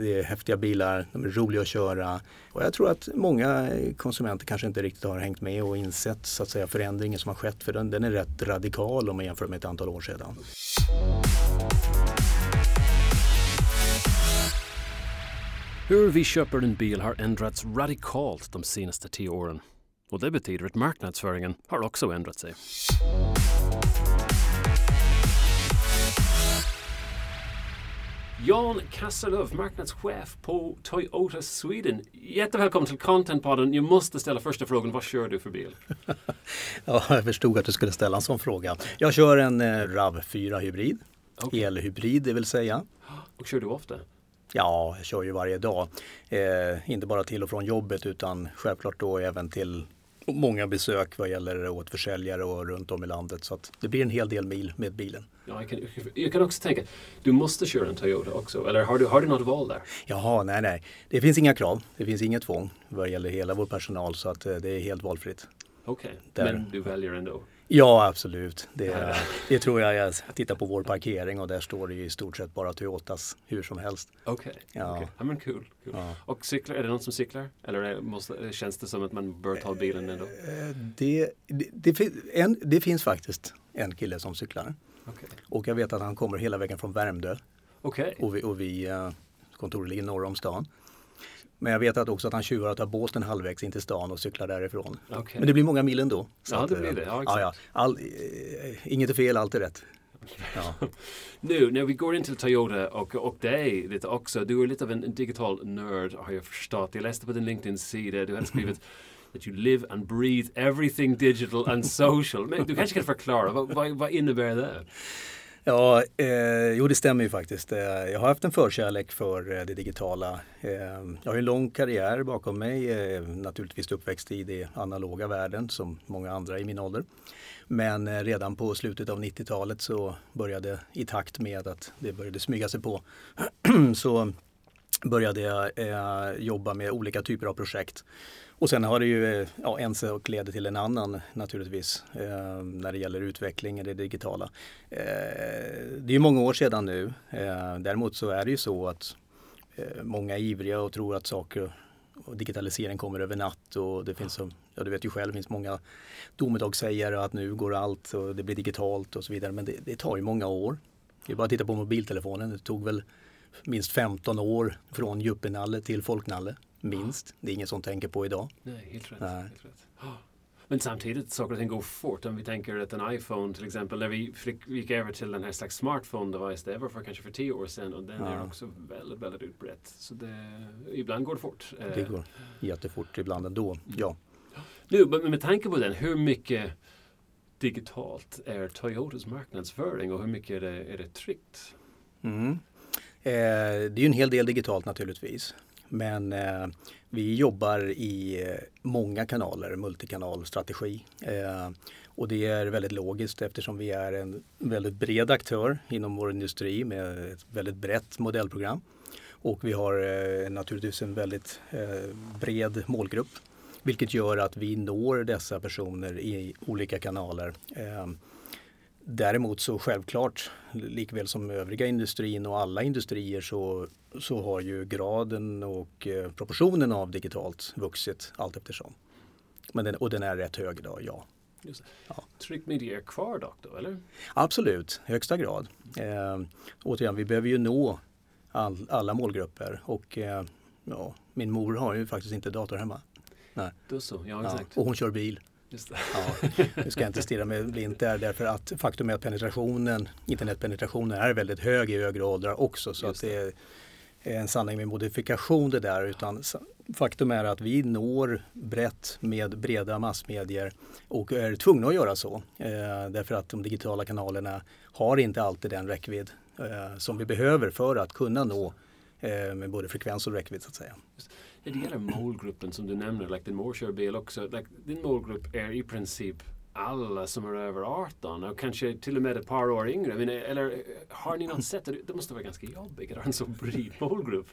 det är häftiga bilar, de är roliga att köra. Och jag tror att många konsumenter kanske inte riktigt har hängt med och insett så att säga, förändringen som har skett. För den, den är rätt radikal om man jämför med ett antal år sedan. Hur vi köper en bil har ändrats radikalt de senaste tio åren. Och det betyder att marknadsföringen har också ändrat sig. Jan Kasselöv, marknadschef på Toyota Sweden. Jättevälkommen till Contentpodden. Jag måste ställa första frågan. Vad kör du för bil? ja, jag förstod att du skulle ställa en sån fråga. Jag kör en eh, RAV4 hybrid. Okay. Elhybrid det vill säga. Och kör du ofta? Ja, jag kör ju varje dag. Eh, inte bara till och från jobbet utan självklart då även till många besök vad gäller återförsäljare och runt om i landet. Så det blir en hel del mil med bilen. Ja, jag, kan, jag kan också tänka, du måste köra en Toyota också, eller har du, har du något val där? Jaha, nej, nej. Det finns inga krav. Det finns inget tvång vad gäller hela vår personal så att eh, det är helt valfritt. Okej, okay. men du väljer ändå? Ja, absolut. Det, det, tror jag. Jag tittar på vår parkering och där står det i stort sett bara Toyotas hur som helst. Okej, okay. ja. Okay. ja. men kul. cool. Ja. Och cyklar, är det någon som cyklar? Eller måste, känns det som att man bör ta bilen ändå? Eh, det, det, det, en, det finns faktiskt en kille som cyklar. Okay. Och jag vet att han kommer hela vägen från Värmdö. Okay. Och vi, och vi eh, kontoret ligger norr om stan. Men jag vet att också att han tjuvar och tar båten halvvägs in till stan och cyklar därifrån. Okay. Men det blir många mil ändå. ja, det blir det. Ja, ja, ja. All, eh, inget är fel, allt är rätt. Ja. nu när vi går in till Toyota och, och dig lite också. Du är lite av en, digital nörd har jag förstått. Jag läste på din LinkedIn-sida. Du hade skrivit that you live and breathe everything digital and social. Men du kanske kan förklara, vad, vad, vad innebär det? Ja, eh, jo det stämmer ju faktiskt. Eh, jag har haft en förkärlek för eh, det digitala. Eh, jag har en lång karriär bakom mig, naturligtvis uppväxt i det analoga världen som många andra i min ålder. Men redan på slutet av 90-talet så började i takt med att det började smyga sig på så började jag jobba med olika typer av projekt och sen har det ju, eh, ja, en sak leder till en annan naturligtvis eh, när det gäller utveckling i det digitala. Eh, det är många år sedan nu. Eh, däremot så är det ju så att eh, många är ivriga och tror att saker och digitalisering kommer över natt och det finns, som, ja du vet ju själv, det finns många domedagssägare att nu går allt och det blir digitalt och så vidare. Men det, det tar ju många år. Det är bara att titta på mobiltelefonen. Det tog väl minst 15 år från juppinalle till folknalle. Minst. Det är ingen som tänker på idag. Nej, helt rätt. Nej. Helt rätt. Men samtidigt, saker och ting går fort. Om vi tänker att en iPhone till exempel, när vi gick över till den här slags smartphone device, det var för kanske för tio år sedan och den ja. är också väldigt, väldigt utbrett. Så det, ibland går det fort. Det går jättefort ibland ändå, mm. ja. Nu, men med tanke på den, hur mycket digitalt är Toyotas marknadsföring och hur mycket är det, är det tryckt? Mm. Eh, det är ju en hel del digitalt naturligtvis. Men eh, vi jobbar i eh, många kanaler, multikanalstrategi. Eh, och det är väldigt logiskt eftersom vi är en väldigt bred aktör inom vår industri med ett väldigt brett modellprogram. Och vi har eh, naturligtvis en väldigt eh, bred målgrupp. Vilket gör att vi når dessa personer i olika kanaler. Eh, Däremot så självklart, likväl som övriga industrin och alla industrier så, så har ju graden och eh, proportionen av digitalt vuxit allt eftersom. Men den, och den är rätt hög idag, ja. ja. Tryck media är kvar dock då, eller? Absolut, högsta grad. Eh, återigen, vi behöver ju nå all, alla målgrupper och eh, ja, min mor har ju faktiskt inte dator hemma. Nej. Då så, ja exakt. Ja, och hon kör bil. Ja, nu ska jag inte stirra mig blind där därför att faktum är att penetrationen, internetpenetrationen är väldigt hög i högre åldrar också. Så att det är en sanning med modifikation det där. Utan faktum är att vi når brett med breda massmedier och är tvungna att göra så. Eh, därför att de digitala kanalerna har inte alltid den räckvidd eh, som vi behöver för att kunna nå eh, med både frekvens och räckvidd så att säga. När det gäller målgruppen som du nämner, like din mor kör bil också. Like, din målgrupp är i princip alla som är över 18 och kanske till och med ett par år yngre. Men, eller har ni något sätt? Det måste vara ganska jobbigt att ha en så bred målgrupp.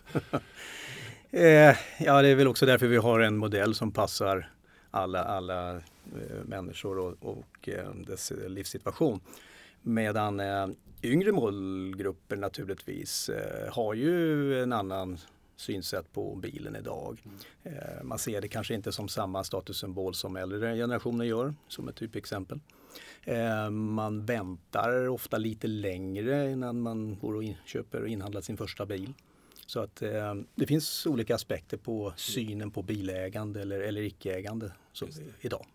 eh, ja, det är väl också därför vi har en modell som passar alla, alla eh, människor och, och eh, dess livssituation. Medan eh, yngre målgrupper naturligtvis har ju en annan synsätt på bilen idag. Mm. Man ser det kanske inte som samma statussymbol som äldre generationer gör, som ett typexempel. Man väntar ofta lite längre innan man går och köper och inhandlar sin första bil. Så att eh, det finns olika aspekter på synen på bilägande eller, eller icke-ägande idag.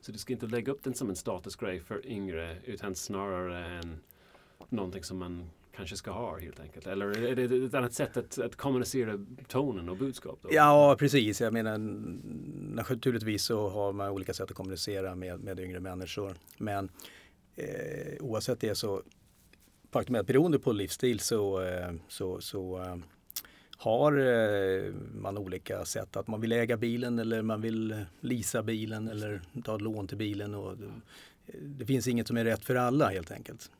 Så du ska inte lägga upp den som en statusgrej för yngre utan snarare en någonting som man kanske ska ha helt enkelt? Eller är det ett annat sätt att, att kommunicera tonen och budskap? Då? Ja precis, jag menar naturligtvis så har man olika sätt att kommunicera med, med yngre människor. Men eh, oavsett det så faktum är att beroende på livsstil så, eh, så, så eh, har eh, man olika sätt. Att man vill äga bilen eller man vill leasa bilen eller ta lån till bilen. Och det finns inget som är rätt för alla helt enkelt.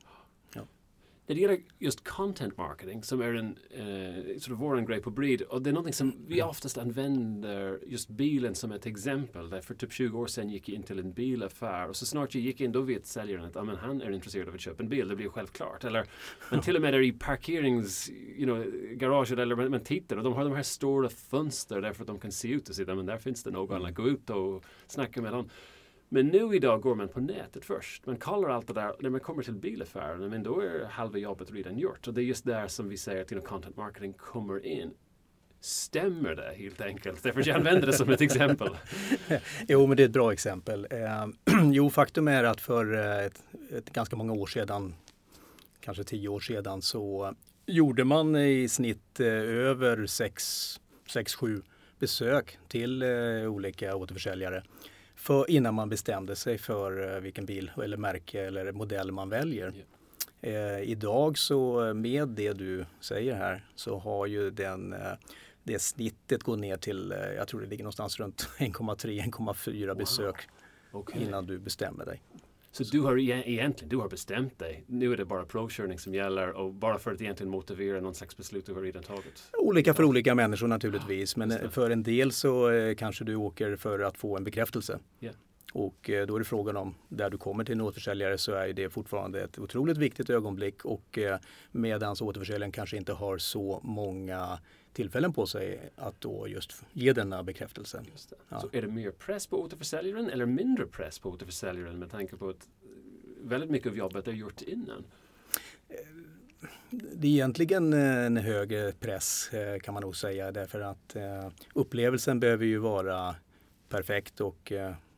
När det gäller just content marketing som är en eh, sort of vår grej på Breed och det är någonting som vi mm. oftast använder just bilen som ett exempel. Där för typ 20 år sedan gick jag in till en bilaffär och så snart jag gick in då vet säljaren att ah, men han är intresserad av att köpa en bil. Det blir självklart. Eller, men till och med där i parkerings, you know, garaget eller man, man tittar och de har de här stora fönster därför att de kan se ut och se men där finns det någon. Mm. Gå ut och snacka med dem. Men nu idag går man på nätet först. Man kollar allt det där. När man kommer till bilaffären, men då är halva jobbet redan gjort. Och det är just där som vi säger att you know, content marketing kommer in. Stämmer det helt enkelt? Därför jag använder det som ett exempel. jo, men det är ett bra exempel. Eh, jo, faktum är att för eh, ett, ett, ganska många år sedan, kanske tio år sedan, så gjorde man i snitt eh, över 6-7 besök till eh, olika återförsäljare för, innan man bestämde sig för eh, vilken bil eller märke eller modell man väljer. Yeah. Eh, idag så eh, med det du säger här så har ju den, eh, det snittet gått ner till, jag tror det ligger någonstans runt 1,3-1,4 wow. besök okay. innan du bestämmer dig. Så du har egentligen du har bestämt dig. Nu är det bara provkörning som gäller och bara för att egentligen motivera någon slags beslut du har redan tagit. Olika för olika människor naturligtvis. Men för en del så eh, kanske du åker för att få en bekräftelse. Yeah. Och eh, då är det frågan om, där du kommer till en återförsäljare så är det fortfarande ett otroligt viktigt ögonblick och eh, medans återförsäljaren kanske inte har så många tillfällen på sig att då just ge denna bekräftelse. Ja. Så är det mer press på återförsäljaren eller mindre press på återförsäljaren med tanke på att väldigt mycket av jobbet är gjort innan? Eh, det är egentligen en högre press kan man nog säga därför att upplevelsen behöver ju vara perfekt och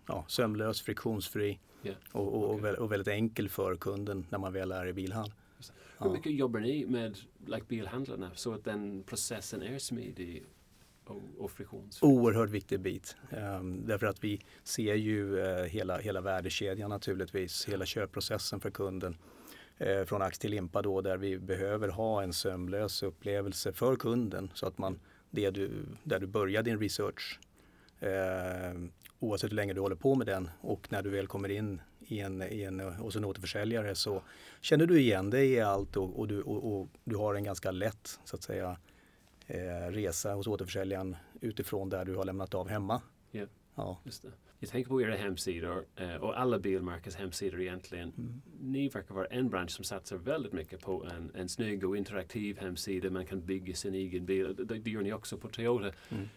ja, sömlös, friktionsfri yeah. och, och, okay. och, väldigt enkel för kunden när man väl är i bilhall. Hur mycket jobbar ni med like, bilhandlarna så att den processen är smidig och, och friktionsfri? Oerhört viktig bit. Um, därför att vi ser ju uh, hela, hela värdekedjan naturligtvis, hela köpprocessen för kunden. Uh, från ax till limpa då där vi behöver ha en sömlös upplevelse för kunden så att man, det du, där du börjar din research uh, oavsett hur länge du håller på med den och när du väl kommer in i en, i en, hos en återförsäljare så känner du igen dig i allt och, och, du, och, och du har en ganska lätt så att säga eh, resa hos återförsäljaren utifrån där du har lämnat av hemma. Yeah. Ja. Just det. Jag tänker på era hemsidor eh, och alla bilmärkes hemsidor egentligen. Mm. Ni verkar vara en bransch som satsar väldigt mycket på en, en snygg och interaktiv hemsida. Man kan bygga sin egen bil. Det, det gör ni också på Toyota. Mm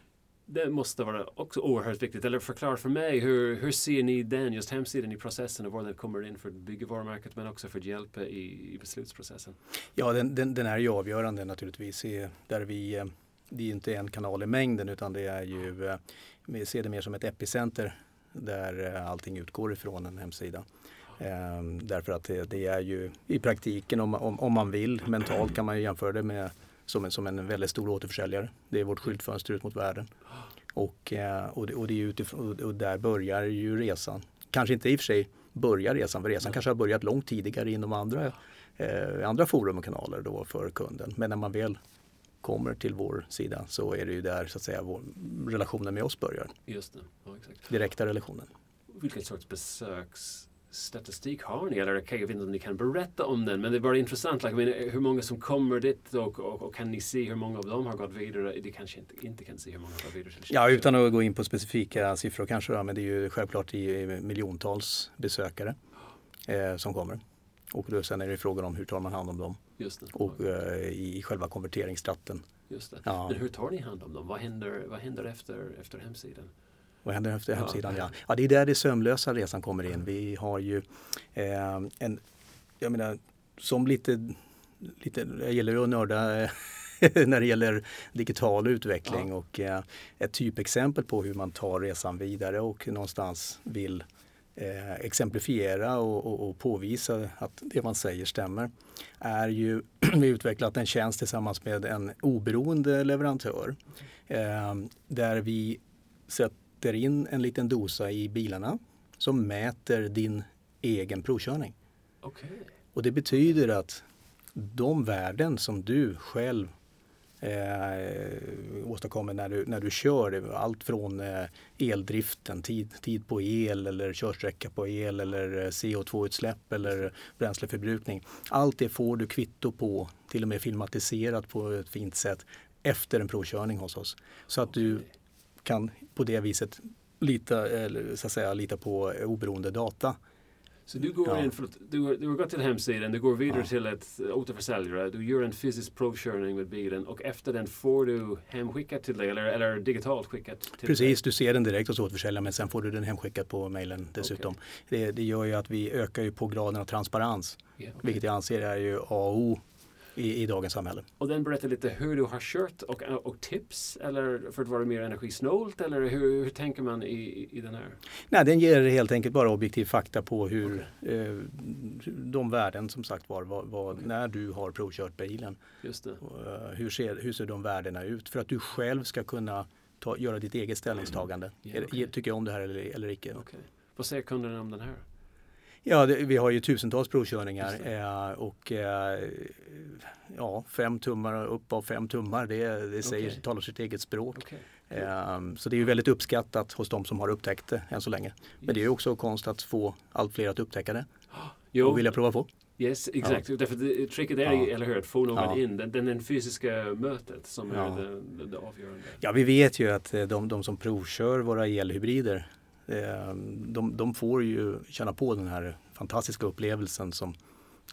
det måste vara också oerhört viktigt. Eller förklara för mig, hur, hur ser ni den, just hemsidan i processen och var den kommer in för att bygga varumärket men också för att hjälpa i, i beslutsprocessen? Ja, den, den, den är ju avgörande naturligtvis. Där vi, eh, det är inte en kanal i mängden utan det är ju, eh, vi ser det mer som ett epicenter där eh, allting utgår ifrån en hemsida. Ehm, därför att det, det, är ju i praktiken om, om, om man vill mentalt kan man ju jämföra det med som en, som en väldigt stor återförsäljare. Det är vårt skyltfönster ut mot världen. Och, eh, och, det, och, det är utifrån, och där börjar ju resan. Kanske inte i och för sig börjar resan, för resan kanske har börjat långt tidigare inom andra, eh, andra forum och kanaler då för kunden. Men när man väl kommer till vår sida så är det ju där så att säga vår, relationen med oss börjar. Just det, ja, exakt. Direkta relationen. Vilken sorts besöks statistik har ni? Eller jag vet inte om ni kan berätta om den, men det är bara intressant. Like, mean, hur många som kommer dit och, och, och, kan ni se hur många av dem har gått vidare? Det kanske inte, inte kan se hur många har gått vidare. Ja, utan att gå in på specifika siffror kanske, då, men det är ju självklart i miljontals besökare eh, som kommer. Och då, sen är det frågan om hur tar man hand om dem och eh, i själva konverteringstratten. Just det. Ja. Men hur tar ni hand om dem? Vad händer, vad händer efter, efter hemsidan? Vad händer efter hemsidan? Ja. ja, det är där det sömlösa resan kommer in. Vi har ju eh, en, jag menar, som lite, lite jag gillar ju att nörda eh, när det gäller digital utveckling Ja. och eh, ett typexempel på hur man tar resan vidare och någonstans vill eh, exemplifiera och, och, och påvisa att det man säger stämmer är ju vi utvecklat en tjänst tillsammans med en oberoende leverantör eh, där vi sätter in en liten dosa i bilarna som mäter din egen provkörning. Okej. Och det betyder att de värden som du själv eh, åstadkommer när du, när du kör, allt från eh, eldriften, tid, tid på el eller körsträcka på el eller eh, CO2-utsläpp eller bränsleförbrukning. Allt det får du kvitto på, till och med filmatiserat på ett fint sätt efter en provkörning hos oss. Så att du. Kan på det viset lita, eller, så att säga, lita på oberoende data. Så du går Ja. in, förlåt, du, du gått till hemsidan, du går vidare Ja. till ett återförsäljare, du gör en fysisk provkörning med bilen och efter den får du hemskickat till dig eller, eller digitalt skickat till Precis, dig. du ser den direkt hos återförsäljaren men sen får du den hemskickad på mejlen dessutom. Det, det gör ju att vi ökar ju på graden av transparens, Ja, okej. vilket jag anser är ju A och O i, i dagens samhälle. Och den berättar lite hur du har kört och, och tips eller för att vara mer energisnålt eller hur, hur tänker man i, i- den här? Nej, den ger helt enkelt bara objektiv fakta på hur eh, de värden som sagt var, vad, vad, när du har provkört bilen. Just det. Eh, hur, ser, hur ser de värdena ut? För att du själv ska kunna ta, göra ditt eget ställningstagande. Ja, Är- okej. Tycker jag om det här eller, eller icke? Vad säger kunderna om den här? Ja, det, vi har ju tusentals provkörningar det. eh, och eh, ja, fem tummar upp av fem tummar, det, det säger, Okej. talar sitt eget språk. Okej. Eh, så det är ju väldigt uppskattat hos de som har upptäckt det än så länge. Men det är ju också konst att få allt fler att upptäcka det Jo, och vilja prova på. yes, exakt. Därför det, tricket är, Ja. eller hur, att få någon Ja. in. Den, den, fysiska mötet som Ja. är det, det, det avgörande. Ja, vi vet ju att eh, de, de som provkör våra elhybrider de, de får ju känna på den här fantastiska upplevelsen som,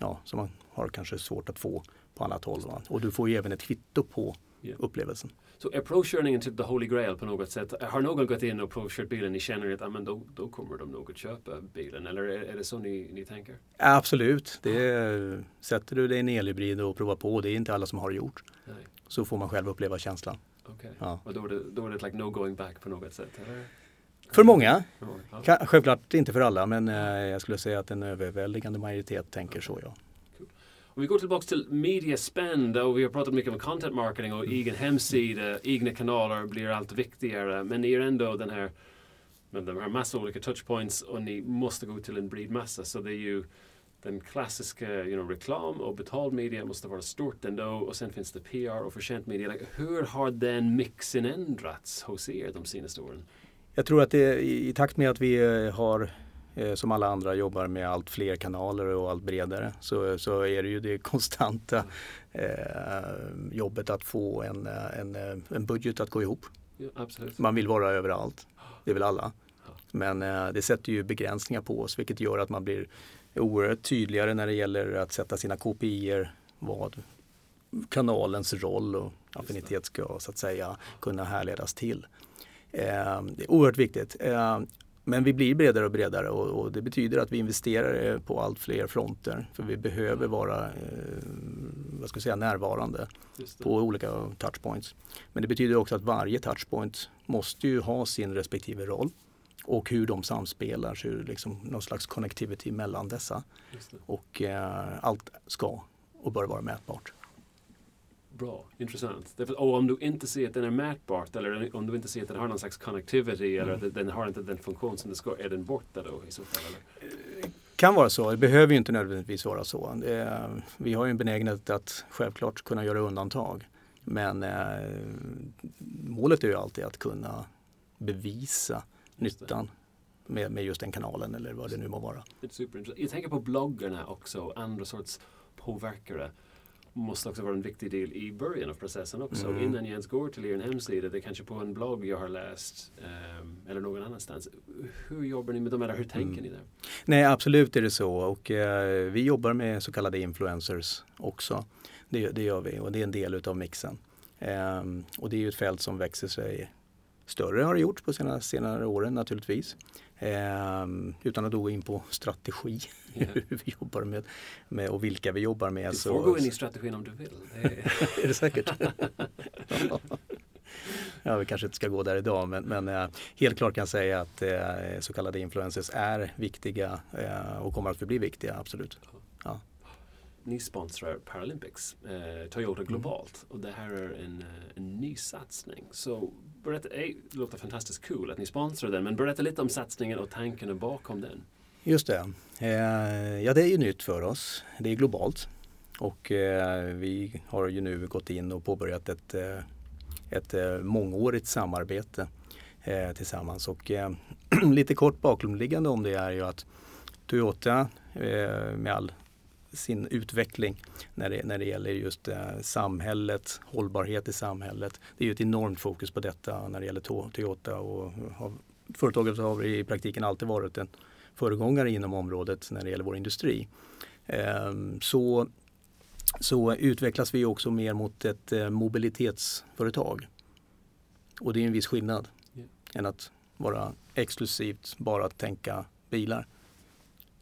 ja, som man har kanske svårt att få på annat håll. Va? Och du får ju även ett kvitto på Ja. upplevelsen. Så är provkörningen typ the holy grail på något sätt? Har någon gått in och provkört bilen, ni känner att ah, men då, då kommer de nog att köpa bilen? Eller är, är det så ni, ni tänker? Absolut, det är, sätter du dig i en elhybrid och provar på, det är inte alla som har gjort, Nej, så får man själv uppleva känslan. okej. Ja. Och då är, det, då är det like no going back på något sätt? Eller? För många, självklart inte för alla, men eh, jag skulle säga att en överväldigande majoritet tänker så ja. Om vi går tillbaka till media spend och vi har pratat mycket om content marketing och egen hemsida, egna kanaler blir allt viktigare. Men ni är ändå den här de här massa olika touchpoints och ni måste gå till en bred massa. Så det är ju den klassiska you know, reklam och betald media måste vara stort ändå och sen finns det PR och förtjänt media. Like, hur har den mixen ändrats hos er de senaste åren? Jag tror att det, i takt med att vi eh, har eh, som alla andra jobbar med allt fler kanaler och allt bredare så, så är det ju det konstanta eh, jobbet att få en, eh, en, en budget att gå ihop. Ja. Man vill vara överallt, det väl alla. Men eh, det sätter ju begränsningar på oss vilket gör att man blir oerhört tydligare när det gäller att sätta sina KPIer vad kanalens roll och affinitet ska så att säga kunna härledas till. Eh, det är oerhört viktigt. Eh, men vi blir bredare och bredare och, och det betyder att vi investerar eh, på allt fler fronter. För vi behöver vara eh, vad ska jag säga, närvarande på olika touchpoints. Men det betyder också att varje touchpoint måste ju ha sin respektive roll och hur de samspelar, så liksom någon slags connectivity mellan dessa. Och eh, allt ska och bör vara mätbart. Bra, intressant. Därför, och om du inte ser att den är mätbart eller om du inte ser att den har någon slags connectivity eller Mm. att den har inte den funktion som den ska, är den borta då i så fall? Eller? Kan vara så, det behöver ju inte nödvändigtvis vara så. Det, vi har ju en benägenhet att självklart kunna göra undantag. Men eh, målet är ju alltid att kunna bevisa nyttan med, med just den kanalen eller vad det nu må vara. Det är superintressant. Jag tänker på bloggarna också, andra sorts påverkare. Måste också vara en viktig del i början av processen också. Mm. Innan jag ens går till er hemsida, det kanske på en blogg jag har läst um, eller någon annanstans. Hur jobbar ni med dem eller hur tänker mm. ni där? Nej absolut är det så och eh, vi jobbar med så kallade influencers också. Det, det gör vi och det är en del utav mixen. Eh, och det är ju ett fält som växer sig större har det gjort på senare, senare åren naturligtvis. Eh, utan att då gå in på strategi, yeah. hur vi jobbar med, med och vilka vi jobbar med. Du får så, gå in i strategin om du vill. Det är, är det säkert? ja, vi kanske inte ska gå där idag men, men eh, helt klart kan jag säga att eh, så kallade influencers är viktiga eh, och kommer att förbli viktiga, absolut. Ja ni sponsrar Paralympics, eh, Toyota mm. globalt och det här är en, eh, en ny satsning. Så berätta, det låter fantastiskt kul cool att ni sponsrar den men berätta lite om satsningen och tankarna bakom den. Just det. Eh, ja, det är ju nytt för oss. Det är globalt och eh, vi har ju nu gått in och påbörjat ett, eh, ett eh, mångårigt samarbete tillsammans och lite kort bakomliggande om det är ju att Toyota med all sin utveckling när det, när det gäller just eh, samhället, hållbarhet i samhället. Det är ju ett enormt fokus på detta när det gäller Toyota och har, företaget har i praktiken alltid varit en föregångare inom området när det gäller vår industri. Eh, så, så utvecklas vi också mer mot ett eh, mobilitetsföretag. Och det är en viss skillnad yeah. än att vara exklusivt bara att tänka bilar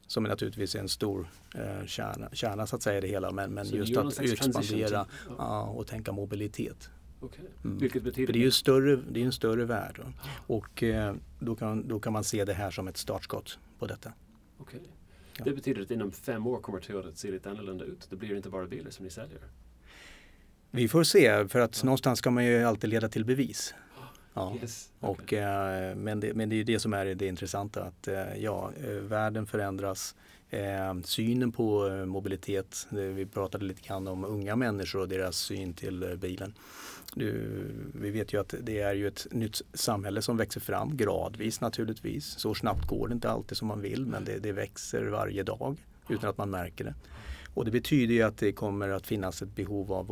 som är naturligtvis en stor eh, kärna, kärna så att säga i det hela. Men, men just att expandera ja. och tänka mobilitet. Okay. Mm. Vilket betyder? För det är ju större, det är en större värld. Och eh, då, kan, då kan man se det här som ett startskott på detta. Okay. Ja. Det betyder att inom fem år kommer Toyota att se lite annorlunda ut. Det blir inte bara bilar som ni säljer. Vi får se, för att ja. någonstans ska man ju alltid leda till bevis. Ja. Yes. Och, eh, men, det, men det är det som är det intressanta att eh, ja, eh, världen förändras. Eh, synen på mobilitet, vi pratade lite grann om unga människor och deras syn till bilen. Du, vi vet ju att det är ju ett nytt samhälle som växer fram gradvis naturligtvis. Så snabbt går det inte alltid som man vill men det, det växer varje dag utan att man märker det. Och det betyder ju att det kommer att finnas ett behov av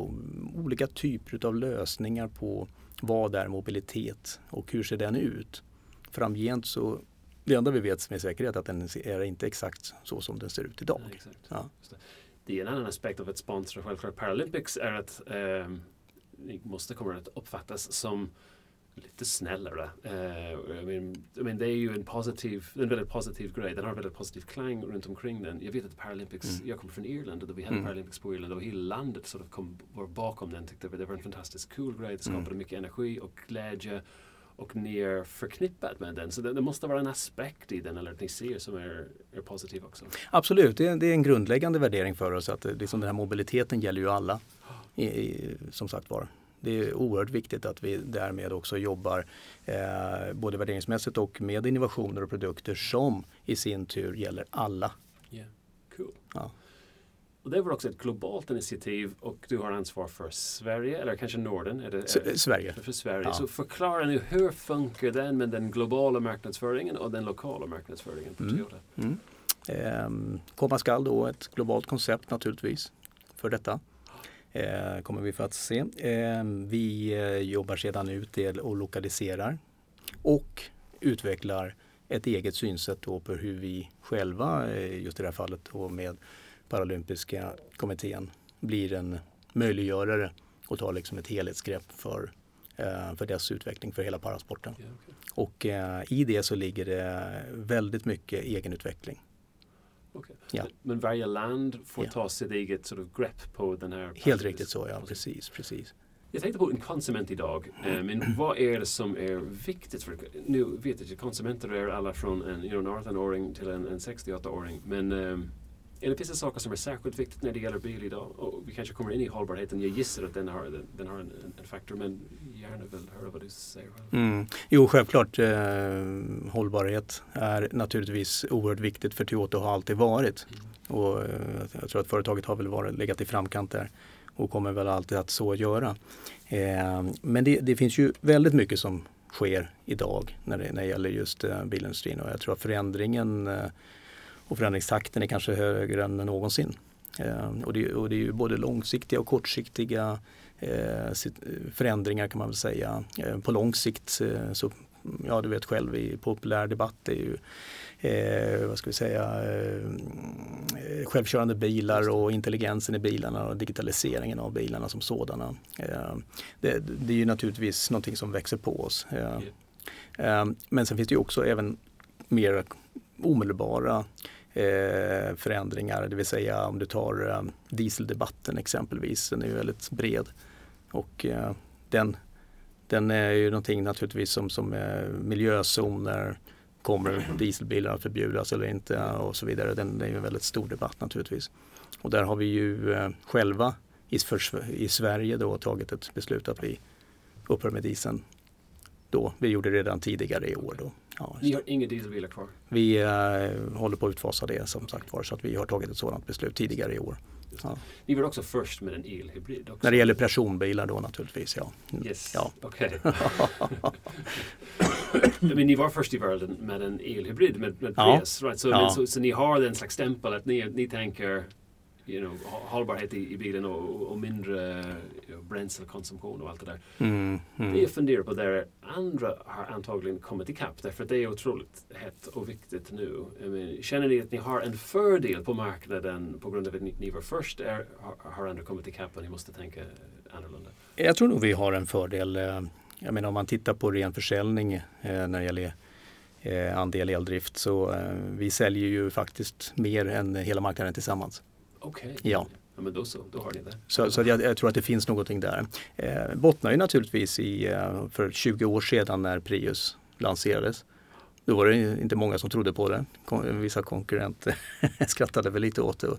olika typer av lösningar på vad är mobilitet och hur ser den ut? Framgent så det enda vi vet med säkerhet är att den är inte exakt så som den ser ut idag. Ja, det. det. är en annan aspekt av att sponsra självklart Paralympics är att eh, det måste komma att uppfattas som lite snällare. Uh, I mean, I mean, det är ju en, positiv, en väldigt positiv grej. Den har en väldigt positiv klang runt omkring den. Jag vet att Paralympics, mm. jag kommer från Irland och då vi hade mm. Paralympics på Irland och hela landet sort of kom, var bakom den. Tyckte det var en fantastiskt cool grej. Det skapade mm. mycket energi och glädje och ni är förknippat med den. Så det, det, måste vara en aspekt i den eller att ni ser som är, är positiv också. Absolut, det är, det är en grundläggande värdering för oss att liksom den här mobiliteten gäller ju alla. I, i, som sagt var det är oerhört viktigt att vi därmed också jobbar eh, både värderingsmässigt och med innovationer och produkter som i sin tur gäller alla. Yeah. Cool. Ja. Och det var också ett globalt initiativ och du har ansvar för Sverige eller kanske Norden? Är det, är det Sverige. För Sverige. Ja. Så förklara nu hur funkar den med den globala marknadsföringen och den lokala marknadsföringen på mm. Toyota? Mm. Eh, komma skall då ett globalt koncept naturligtvis för detta eh, kommer vi få att se. Eh, vi eh, jobbar sedan ut det och lokaliserar och utvecklar ett eget synsätt då på hur vi själva, eh, just i det här fallet då med Paralympiska kommittén, blir en möjliggörare och tar liksom ett helhetsgrepp för, eh, för dess utveckling för hela parasporten. Och i det så ligger det väldigt mycket egenutveckling. Okay. Ja. Men varje land får ja. ta sitt eget sort of grepp på den här... Helt riktigt så, ja. Precis, precis. Jag tänkte på en konsument idag. Eh, men vad är det som är viktigt? För, nu vet jag att konsumenter är alla från en, you know, 18-åring till en, en 68-åring. Men um, är det vissa saker som är särskilt viktigt när det gäller bil idag? Och vi kanske kommer in i hållbarheten. Jag gissar att den har, den, den har en, en, faktor, men gärna vill höra vad du säger. Mm. Jo, självklart. Eh, hållbarhet är naturligtvis oerhört viktigt för Toyota och har alltid varit. Mm. Och, eh, jag tror att företaget har väl varit, legat i framkant där och kommer väl alltid att så göra. Eh, men det, det, finns ju väldigt mycket som sker idag när det, när det gäller just eh, bilindustrin och jag tror att förändringen eh, och förändringstakten är kanske högre än någonsin. Och det, och det är ju både långsiktiga och kortsiktiga förändringar kan man väl säga. På lång sikt så ja du vet själv i populär debatt är ju eh, vad ska vi säga, eh, självkörande bilar och intelligensen i bilarna och digitaliseringen av bilarna som sådana. Eh, det, det, är ju naturligtvis någonting som växer på oss. Eh, eh men sen finns det ju också även mer omedelbara eh, förändringar, det vill säga om du tar eh, dieseldebatten exempelvis, den är ju väldigt bred. Och eh, den den är ju någonting naturligtvis som, som eh, miljözoner, kommer dieselbilar att förbjudas eller inte och så vidare. Den, det är ju en väldigt stor debatt naturligtvis. Och där har vi ju eh, själva i, för, i Sverige då tagit ett beslut att vi upphör med dieseln då. Vi gjorde det redan tidigare i år. Då. Ja, Ni har inga dieselbilar kvar? Vi eh, håller på att utfasa det som sagt var så att vi har tagit ett sådant beslut tidigare i år. Ja. Ni var också först med en elhybrid? Också. När det gäller personbilar då naturligtvis, ja. Mm. Yes, ja. okej. men ni var först i världen med en elhybrid med, med ja. Prius, right? så, ja. så, så, ni har den slags stämpel att ni, ni tänker you know, hållbarhet i, i bilen och, och mindre bränslekonsumtion och allt det där. Mm, mm. Det jag funderar på där andra har antagligen kommit ikapp därför att det är otroligt hett och viktigt nu. Mean, känner ni att ni har en fördel på marknaden på grund av att ni, ni var först? Är, har, har andra kommit ikapp och ni måste tänka annorlunda? Jag tror nog vi har en fördel. Eh, jag menar om man tittar på ren försäljning eh, när det gäller eh, andel eldrift så vi säljer ju faktiskt mer än hela marknaden tillsammans. Okej. Okay. Ja. Ja, men då så, då har ni det. Så, så jag, jag, tror att det finns någonting där. Eh, bottnar ju naturligtvis i, eh, för 20 år sedan när Prius lanserades. Då var det inte många som trodde på det. Vissa konkurrenter skrattade väl lite åt det.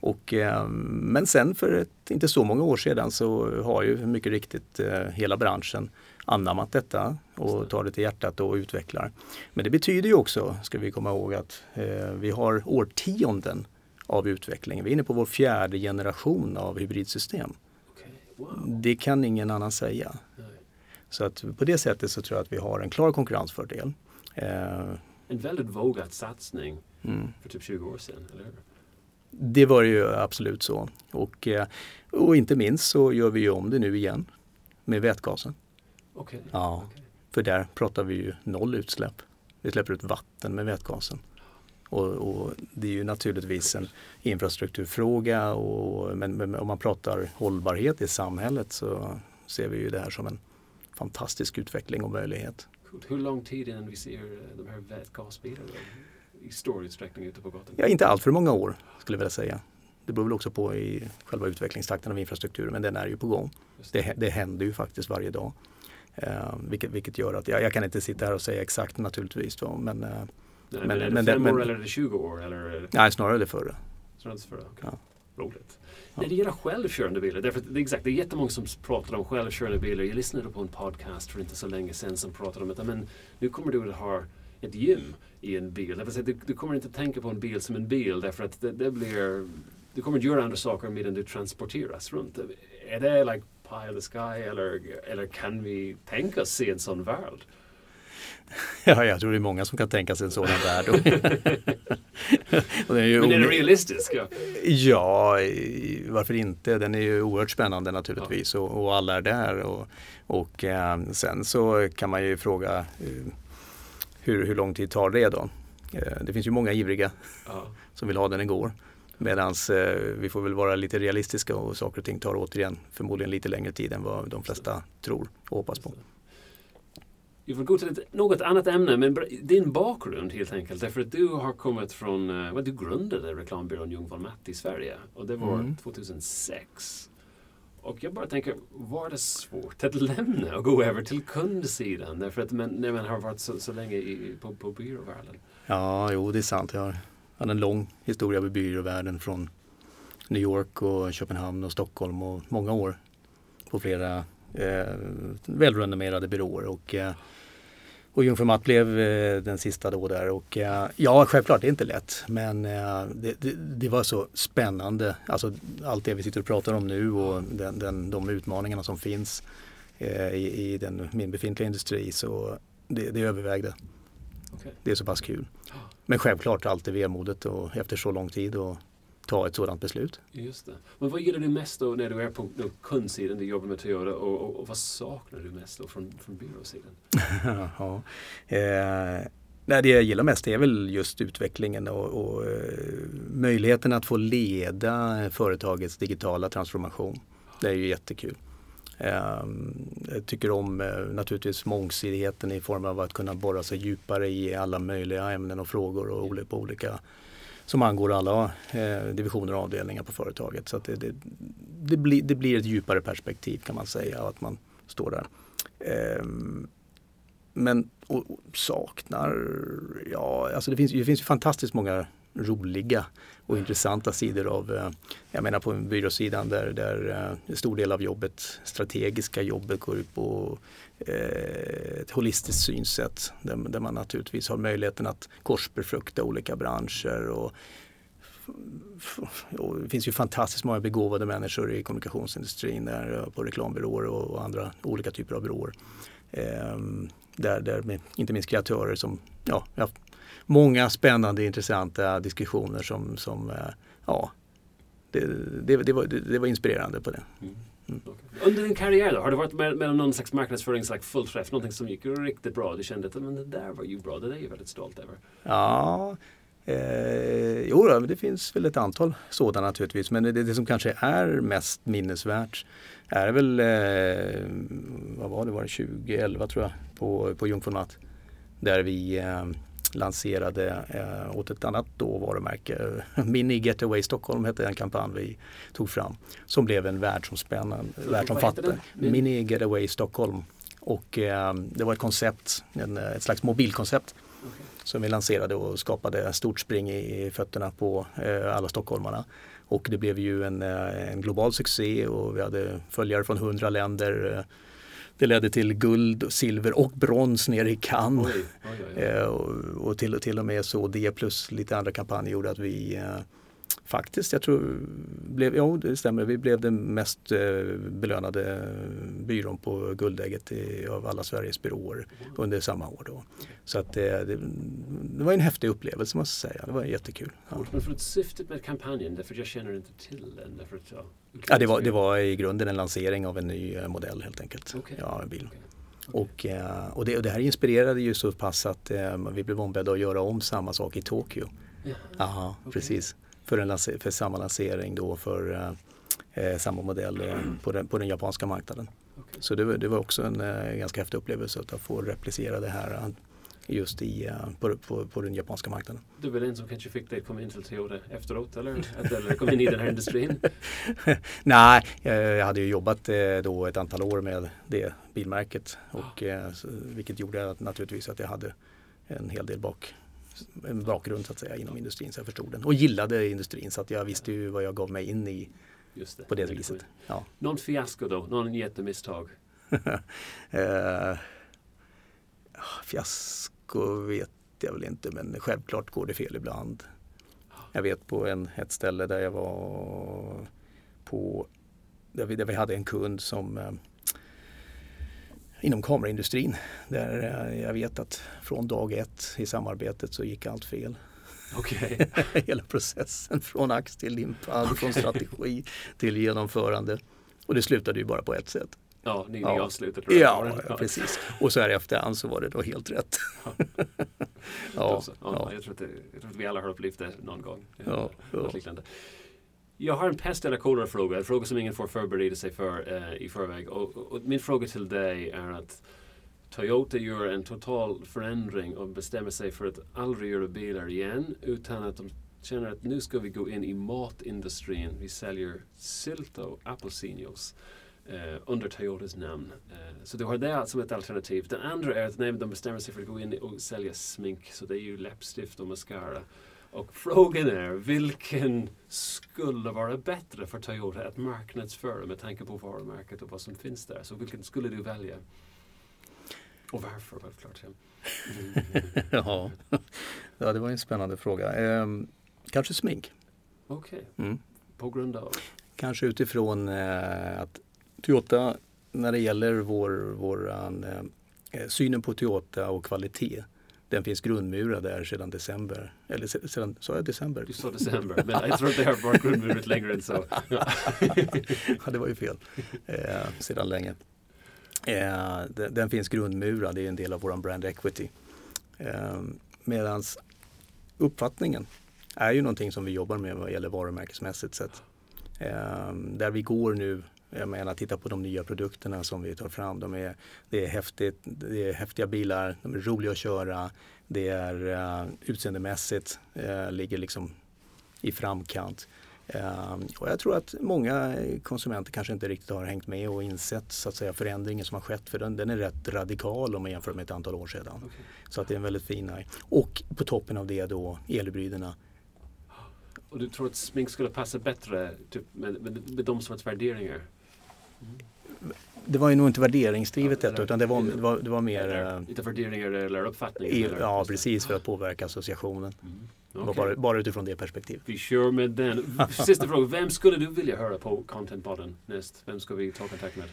Och, eh, men sen för ett, inte så många år sedan så har ju mycket riktigt eh, hela branschen anammat detta och tar det till hjärtat och utvecklar. Men det betyder ju också, ska vi komma ihåg, att eh, vi har årtionden av utvecklingen. Vi är inne på vår fjärde generation av hybridsystem. Okay. Wow. Det kan ingen annan säga. Nej. Så att på det sättet så tror jag att vi har en klar konkurrensfördel. Eh, en väldigt vågad satsning mm. för typ 20 år sedan, eller hur? Det var ju absolut så. Och, eh, och inte minst så gör vi ju om det nu igen med vätgasen. Okay. Ja, okay. För där pratar vi ju noll utsläpp. Vi släpper ut vatten med vätgasen. Och, och, det är ju naturligtvis en infrastrukturfråga och, men, men, om man pratar hållbarhet i samhället så ser vi ju det här som en fantastisk utveckling och möjlighet. Hur lång tid innan vi ser eh, de här vätgasbilarna i stor utsträckning ute på gatan? Ja, inte allt för många år skulle jag vilja säga. Det beror väl också på i själva utvecklingstakten av infrastrukturen men den är ju på gång. Det. det, det händer ju faktiskt varje dag. Eh, vilket, vilket gör att, jag, jag kan inte sitta här och säga exakt naturligtvis då, men eh, Nej, men, är det 5 år eller är det 20 år? Eller? Nej, snarare det förra. Snarare det förra, okay. ja. Roligt. Ja. När det gäller självkörande bilar, därför det är exakt, det är jättemånga som pratar om självkörande bilar. Jag lyssnade på en podcast för inte så länge sedan som pratade om att men, nu kommer du att ha ett gym i en bil. Du, du kommer inte tänka på en bil som en bil därför att det, det blir du kommer att göra andra saker medan du transporteras runt. Är det like pie in the sky eller, eller kan vi tänka oss se en sån värld? Ja, jag tror det är många som kan tänka sig en sådan värld. är ju Men är den realistisk? Ja. ja, varför inte? Den är ju oerhört spännande naturligtvis ja. och, och, alla är där. Och, och eh, sen så kan man ju fråga eh, hur, hur lång tid tar det då? Eh, det finns ju många ivriga ja. som vill ha den igår. Medan eh, vi får väl vara lite realistiska och saker och ting tar återigen förmodligen lite längre tid än vad de flesta tror och hoppas på. Vi får gå till ett något annat ämne, men din bakgrund helt enkelt. Därför att du har kommit från, uh, du grundade reklambyrån Jung von Matt i Sverige och det var mm. 2006. Och jag bara tänker, var det svårt att lämna och gå över till kundsidan? Därför att man, när man har varit så, så länge i, på, på byråvärlden. Ja, jo det är sant. Jag har en lång historia med byråvärlden från New York och Köpenhamn och Stockholm och många år på flera eh, välrenommerade byråer. Och, eh, och Jungfrumatt blev eh, den sista då där och eh, ja självklart det är inte lätt men eh, det, det, det, var så spännande. Alltså allt det vi sitter och pratar om nu och den, den, de utmaningarna som finns i, i den, min befintliga industri så det, det övervägde. Okay. Det är så pass kul. Men självklart alltid vemodet och efter så lång tid och ta ett sådant beslut. Just det. Men vad gillar du mest då när du är på kundsidan, du jobbar med Toyota och, och, och vad saknar du mest då från, från byråsidan? ja. eh, nej, det jag gillar mest är väl just utvecklingen och, och eh, möjligheten att få leda företagets digitala transformation. Det är ju jättekul. Ehm, jag tycker om eh, naturligtvis mångsidigheten i form av att kunna borra sig djupare i alla möjliga ämnen och frågor och på olika som angår alla eh, divisioner och avdelningar på företaget. Så det, det, det, blir, det blir ett djupare perspektiv kan man säga att man står där. Eh, men och, och saknar, ja alltså det finns, det finns fantastiskt många roliga och intressanta sidor av, eh, jag menar på byråsidan där, där eh, en stor del av jobbet, strategiska jobbet går ut på eh, ett holistiskt synsätt där, där man naturligtvis har möjligheten att korsbefrukta olika branscher och och det finns ju fantastiskt många begåvade människor i kommunikationsindustrin, där, på reklambyråer och andra olika typer av byråer. Ehm, där, där med, inte minst kreatörer som ja, många spännande intressanta diskussioner som, som eh, ja, det, det, det, var, det, var inspirerande på det. Mm. Mm. Okay. Under din karriär då, har du varit med, med någon slags marknadsföring, slags fullträff, någonting som gick riktigt bra? Du kände att men det där var ju bra, det där är jag väldigt stolt över. Ja, eh, jo då, det finns väl ett antal sådana naturligtvis. Men det, det som kanske är mest minnesvärt är väl, eh, vad var det, var det 2011 tror jag, på, på Jungfrunatt. Där vi eh, lanserade eh, åt ett annat då varumärke. Mini Getaway Stockholm hette en kampanj vi tog fram som blev en världsomspännande, världsomfattande. Mini Getaway Stockholm. Och eh, det var ett koncept, en, ett slags mobilkoncept okay. som vi lanserade och skapade stort spring i fötterna på eh, alla stockholmarna. Och det blev ju en, eh, en global succé och vi hade följare från hundra länder eh, det ledde till guld, silver och brons nere i Cannes. Oj, oj, oj. Eh, och, och till, till och med så det plus lite andra kampanjer gjorde att vi eh, faktiskt, jag tror, blev, ja det stämmer, vi blev den mest eh, belönade byrån på Guldägget i, av alla Sveriges byråer under samma år. Då. Så att det, det, det, var en häftig upplevelse måste jag säga, det var jättekul. Ja. Men för att syftet med kampanjen, därför jag känner inte till den. Därför att, ja, ja, det, var, det var i grunden en lansering av en ny eh, modell helt enkelt. Okay. Ja, en bil. Okay. Och, eh, och, det, och det här inspirerade ju så pass att eh, vi blev ombedda att göra om samma sak i Tokyo. Ja. Aha, okay. precis för, en, för samma lansering då för eh, eh samma modell eh, på, den, på den japanska marknaden. Okay. Så det, det, var också en eh, ganska häftig upplevelse att få replicera det här eh, just i, på, på, på, den japanska marknaden. Du var den som kanske fick dig att komma in till Toyota efteråt eller, eller kom in i den här industrin? Nej, jag hade ju jobbat då ett antal år med det bilmärket och, ah. vilket gjorde att, naturligtvis att jag hade en hel del bak, en bakgrund så att säga inom industrin så jag förstod den och gillade industrin så att jag visste ju vad jag gav mig in i det, på det viset. Ja. Någon fiasko då? Någon jättemisstag? eh, fiasko vet jag väl inte men självklart går det fel ibland. Jag vet på en, ett ställe där jag var på där vi, där vi hade en kund som eh, inom kameraindustrin. Där eh, jag vet att från dag ett i samarbetet så gick allt fel. Okay. Hela processen från ax till limpa, okay. från strategi till genomförande. Och det slutade ju bara på ett sätt. Ja, ni, ja. ni avslutade ja, ja, precis. Och så här efterhand så var det då helt rätt. ja. ja, ja. Jag, tror att det, jag tror att vi alla har upplevt det någon gång. Ja, ja. Liknande. Jag har en pest eller kolera-fråga, en fråga som ingen får förbereda sig för eh, i förväg. Och, och, min fråga till dig är att Toyota gör en total förändring och bestämmer sig för att aldrig göra bilar igen utan att de känner att nu ska vi gå in i matindustrin. Vi säljer sylt och apelsinjuice eh, under Toyotas namn. Eh, så du har det som ett alternativ. Den andra är att nej, de bestämmer sig för att gå in och sälja smink. Så det är ju läppstift och mascara. Och frågan är, vilken skulle vara bättre för Toyota att marknadsföra med tanke på varumärket och vad som finns där? Så vilken skulle du välja? Och varför självklart. ja. ja, det var en spännande fråga. Ehm, kanske smink. Okej, okay. mm. på grund av? Kanske utifrån eh, att Toyota, när det gäller vår, våran, eh, synen på Toyota och kvalitet den finns grundmurad där sedan december. Eller sedan, sa jag december? Du sa december, men jag tror att det har varit grundmurat längre än så. ja, det var ju fel. Eh, sedan länge. Eh, den, den, finns grundmurad, det är en del av vår brand equity. Eh, Medan uppfattningen är ju någonting som vi jobbar med vad gäller varumärkesmässigt sett. Eh, där vi går nu jag menar, titta på de nya produkterna som vi tar fram. De är, det, är häftigt, det är häftiga bilar, de är roliga att köra. Det är uh, utseendemässigt, uh, ligger liksom i framkant. Uh, och jag tror att många konsumenter kanske inte riktigt har hängt med och insett så att säga, förändringen som har skett. För den, den är rätt radikal om man jämför med ett antal år sedan. Okay. Så att det är en väldigt fin Och på toppen av det då elhybriderna och du tror att smink skulle passa bättre typ, med, med, med de sorts värderingar? Det var ju nog inte värderingsdrivet detta utan det var, det var, det var mer... Eller, lite värderingar eller uppfattningar? ja, precis för att påverka associationen. Mm. Okay. Bara, bara utifrån det perspektivet. Vi kör med den. Sista fråga, vem skulle du vilja höra på Contentpodden näst? Vem ska vi ta kontakt med?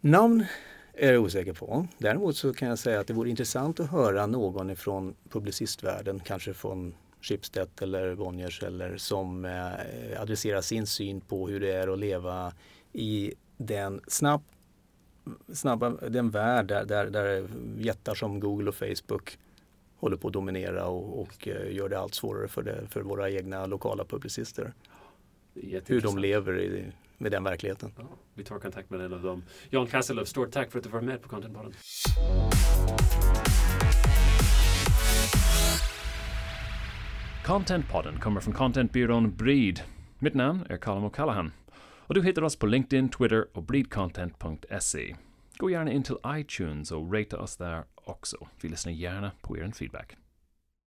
Namn är jag osäker på. Däremot så kan jag säga att det vore intressant att höra någon ifrån publicistvärlden, kanske från Schibsted eller Bonniers eller som eh, adresserar sin syn på hur det är att leva i den snabb, snabba, den värld där, där, där jättar som Google och Facebook håller på att dominera och, och uh, gör det allt svårare för, det, för våra egna lokala publicister. Hur de lever i, med den verkligheten. Ja, vi tar kontakt med en av dem. Jan Kasselöv, stort tack för att du var med på Contentpodden. Contentpodden kommer från contentbyrån Breed. Mitt namn är Colin O'Callaghan. Och du hittar oss på LinkedIn, Twitter och bleedcontent.se. Gå gärna in till iTunes och ratea oss där också. Vi lyssnar gärna på er feedback.